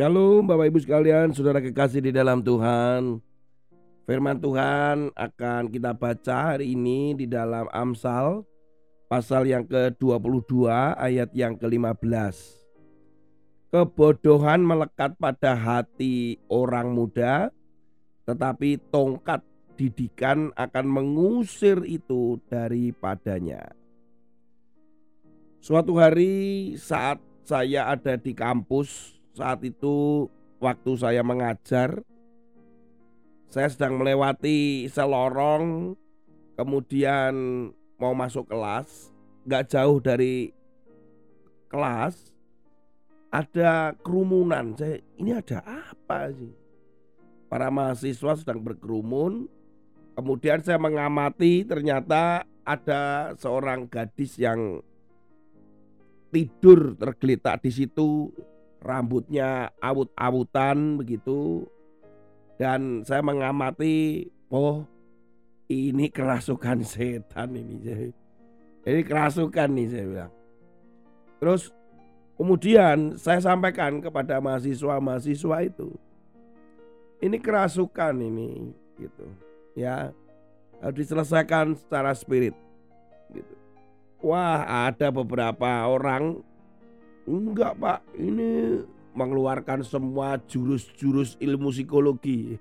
Shalom Bapak Ibu sekalian, saudara kekasih di dalam Tuhan. Firman Tuhan akan kita baca hari ini di dalam Amsal pasal yang ke-22 ayat yang ke-15. Kebodohan melekat pada hati orang muda, tetapi tongkat didikan akan mengusir itu daripadanya. Suatu hari saat saya ada di kampus saat itu waktu saya mengajar saya sedang melewati selorong kemudian mau masuk kelas nggak jauh dari kelas ada kerumunan. Saya ini ada apa sih? Para mahasiswa sedang berkerumun. Kemudian saya mengamati ternyata ada seorang gadis yang tidur tergeletak di situ rambutnya awut-awutan begitu. Dan saya mengamati oh ini kerasukan setan ini ini kerasukan nih saya bilang. Terus kemudian saya sampaikan kepada mahasiswa-mahasiswa itu ini kerasukan ini gitu ya harus diselesaikan secara spirit gitu. Wah ada beberapa orang Enggak pak, ini mengeluarkan semua jurus-jurus ilmu psikologi.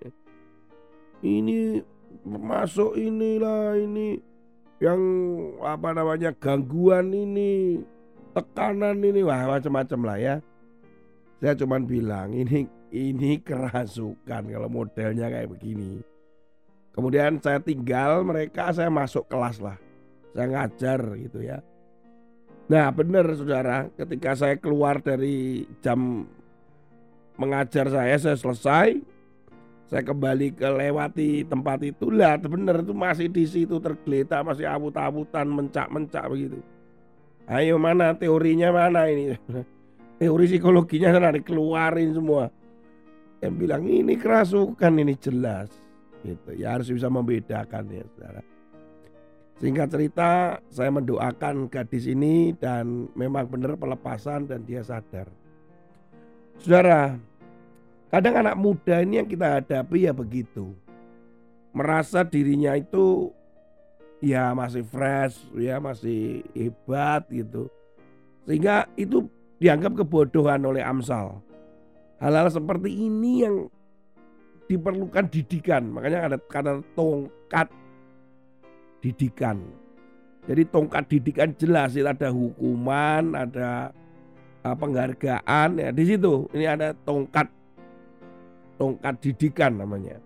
Ini masuk inilah ini yang apa namanya gangguan ini, tekanan ini, wah macam-macam lah ya. Saya cuma bilang ini ini kerasukan kalau modelnya kayak begini. Kemudian saya tinggal mereka saya masuk kelas lah. Saya ngajar gitu ya. Nah benar saudara. Ketika saya keluar dari jam mengajar saya saya selesai. Saya kembali ke lewati tempat itu. Lah benar itu masih di situ tergeletak masih awut-awutan mencak-mencak begitu. Ayo mana teorinya mana ini? Teori psikologinya sana dikeluarin semua. Yang bilang ini kerasukan ini jelas. Gitu. Ya harus bisa membedakan ya saudara Singkat cerita, saya mendoakan gadis ini dan memang benar pelepasan dan dia sadar. Saudara, kadang anak muda ini yang kita hadapi ya begitu. Merasa dirinya itu ya masih fresh, ya masih hebat gitu. Sehingga itu dianggap kebodohan oleh Amsal. Hal-hal seperti ini yang diperlukan didikan. Makanya ada kata tongkat didikan. Jadi tongkat didikan jelas itu ada hukuman, ada uh, penghargaan ya di situ. Ini ada tongkat tongkat didikan namanya.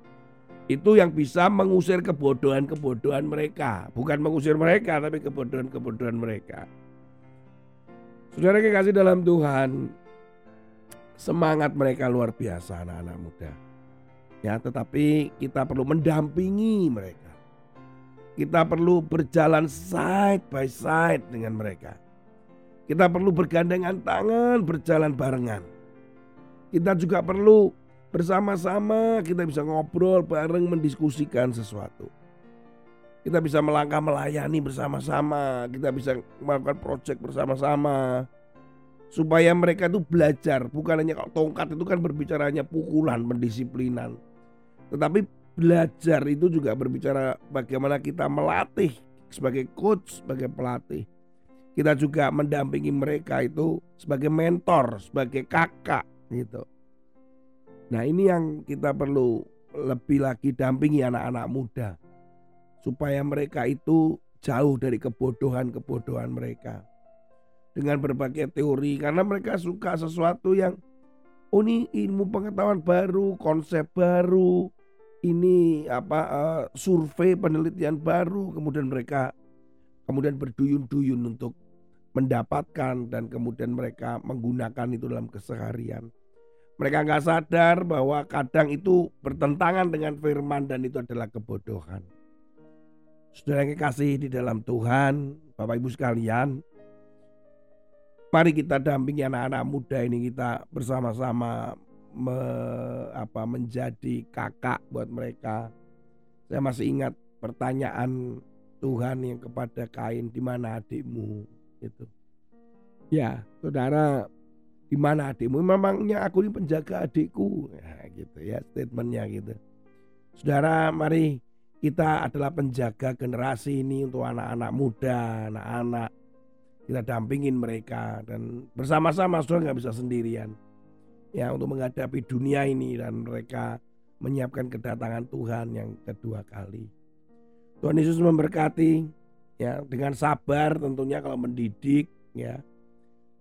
Itu yang bisa mengusir kebodohan-kebodohan mereka, bukan mengusir mereka tapi kebodohan-kebodohan mereka. Saudara kasih dalam Tuhan, semangat mereka luar biasa anak-anak muda. Ya, tetapi kita perlu mendampingi mereka kita perlu berjalan side by side dengan mereka. Kita perlu bergandengan tangan, berjalan barengan. Kita juga perlu bersama-sama kita bisa ngobrol bareng mendiskusikan sesuatu. Kita bisa melangkah melayani bersama-sama, kita bisa melakukan proyek bersama-sama. Supaya mereka itu belajar, bukan hanya kalau tongkat itu kan berbicaranya pukulan, pendisiplinan. Tetapi belajar itu juga berbicara bagaimana kita melatih sebagai coach, sebagai pelatih. Kita juga mendampingi mereka itu sebagai mentor, sebagai kakak gitu. Nah ini yang kita perlu lebih lagi dampingi anak-anak muda. Supaya mereka itu jauh dari kebodohan-kebodohan mereka. Dengan berbagai teori karena mereka suka sesuatu yang oh ini ilmu pengetahuan baru, konsep baru, ini apa uh, survei penelitian baru kemudian mereka kemudian berduyun-duyun untuk mendapatkan dan kemudian mereka menggunakan itu dalam keseharian. Mereka nggak sadar bahwa kadang itu bertentangan dengan firman dan itu adalah kebodohan. Saudara yang kasih di dalam Tuhan, Bapak Ibu sekalian, mari kita dampingi anak-anak muda ini kita bersama-sama me, apa menjadi kakak buat mereka. Saya masih ingat pertanyaan Tuhan yang kepada Kain di mana adikmu itu. Ya, saudara, di mana adikmu? Memangnya aku ini penjaga adikku. Nah, gitu ya statementnya gitu. Saudara, mari kita adalah penjaga generasi ini untuk anak-anak muda, anak-anak. Kita dampingin mereka dan bersama-sama saudara nggak bisa sendirian. Ya untuk menghadapi dunia ini dan mereka menyiapkan kedatangan Tuhan yang kedua kali. Tuhan Yesus memberkati ya dengan sabar tentunya kalau mendidik ya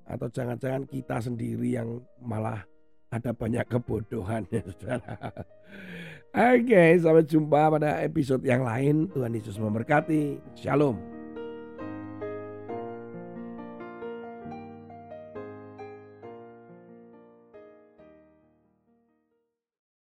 atau jangan-jangan kita sendiri yang malah ada banyak kebodohan ya saudara. Oke, sampai jumpa pada episode yang lain. Tuhan Yesus memberkati. Shalom.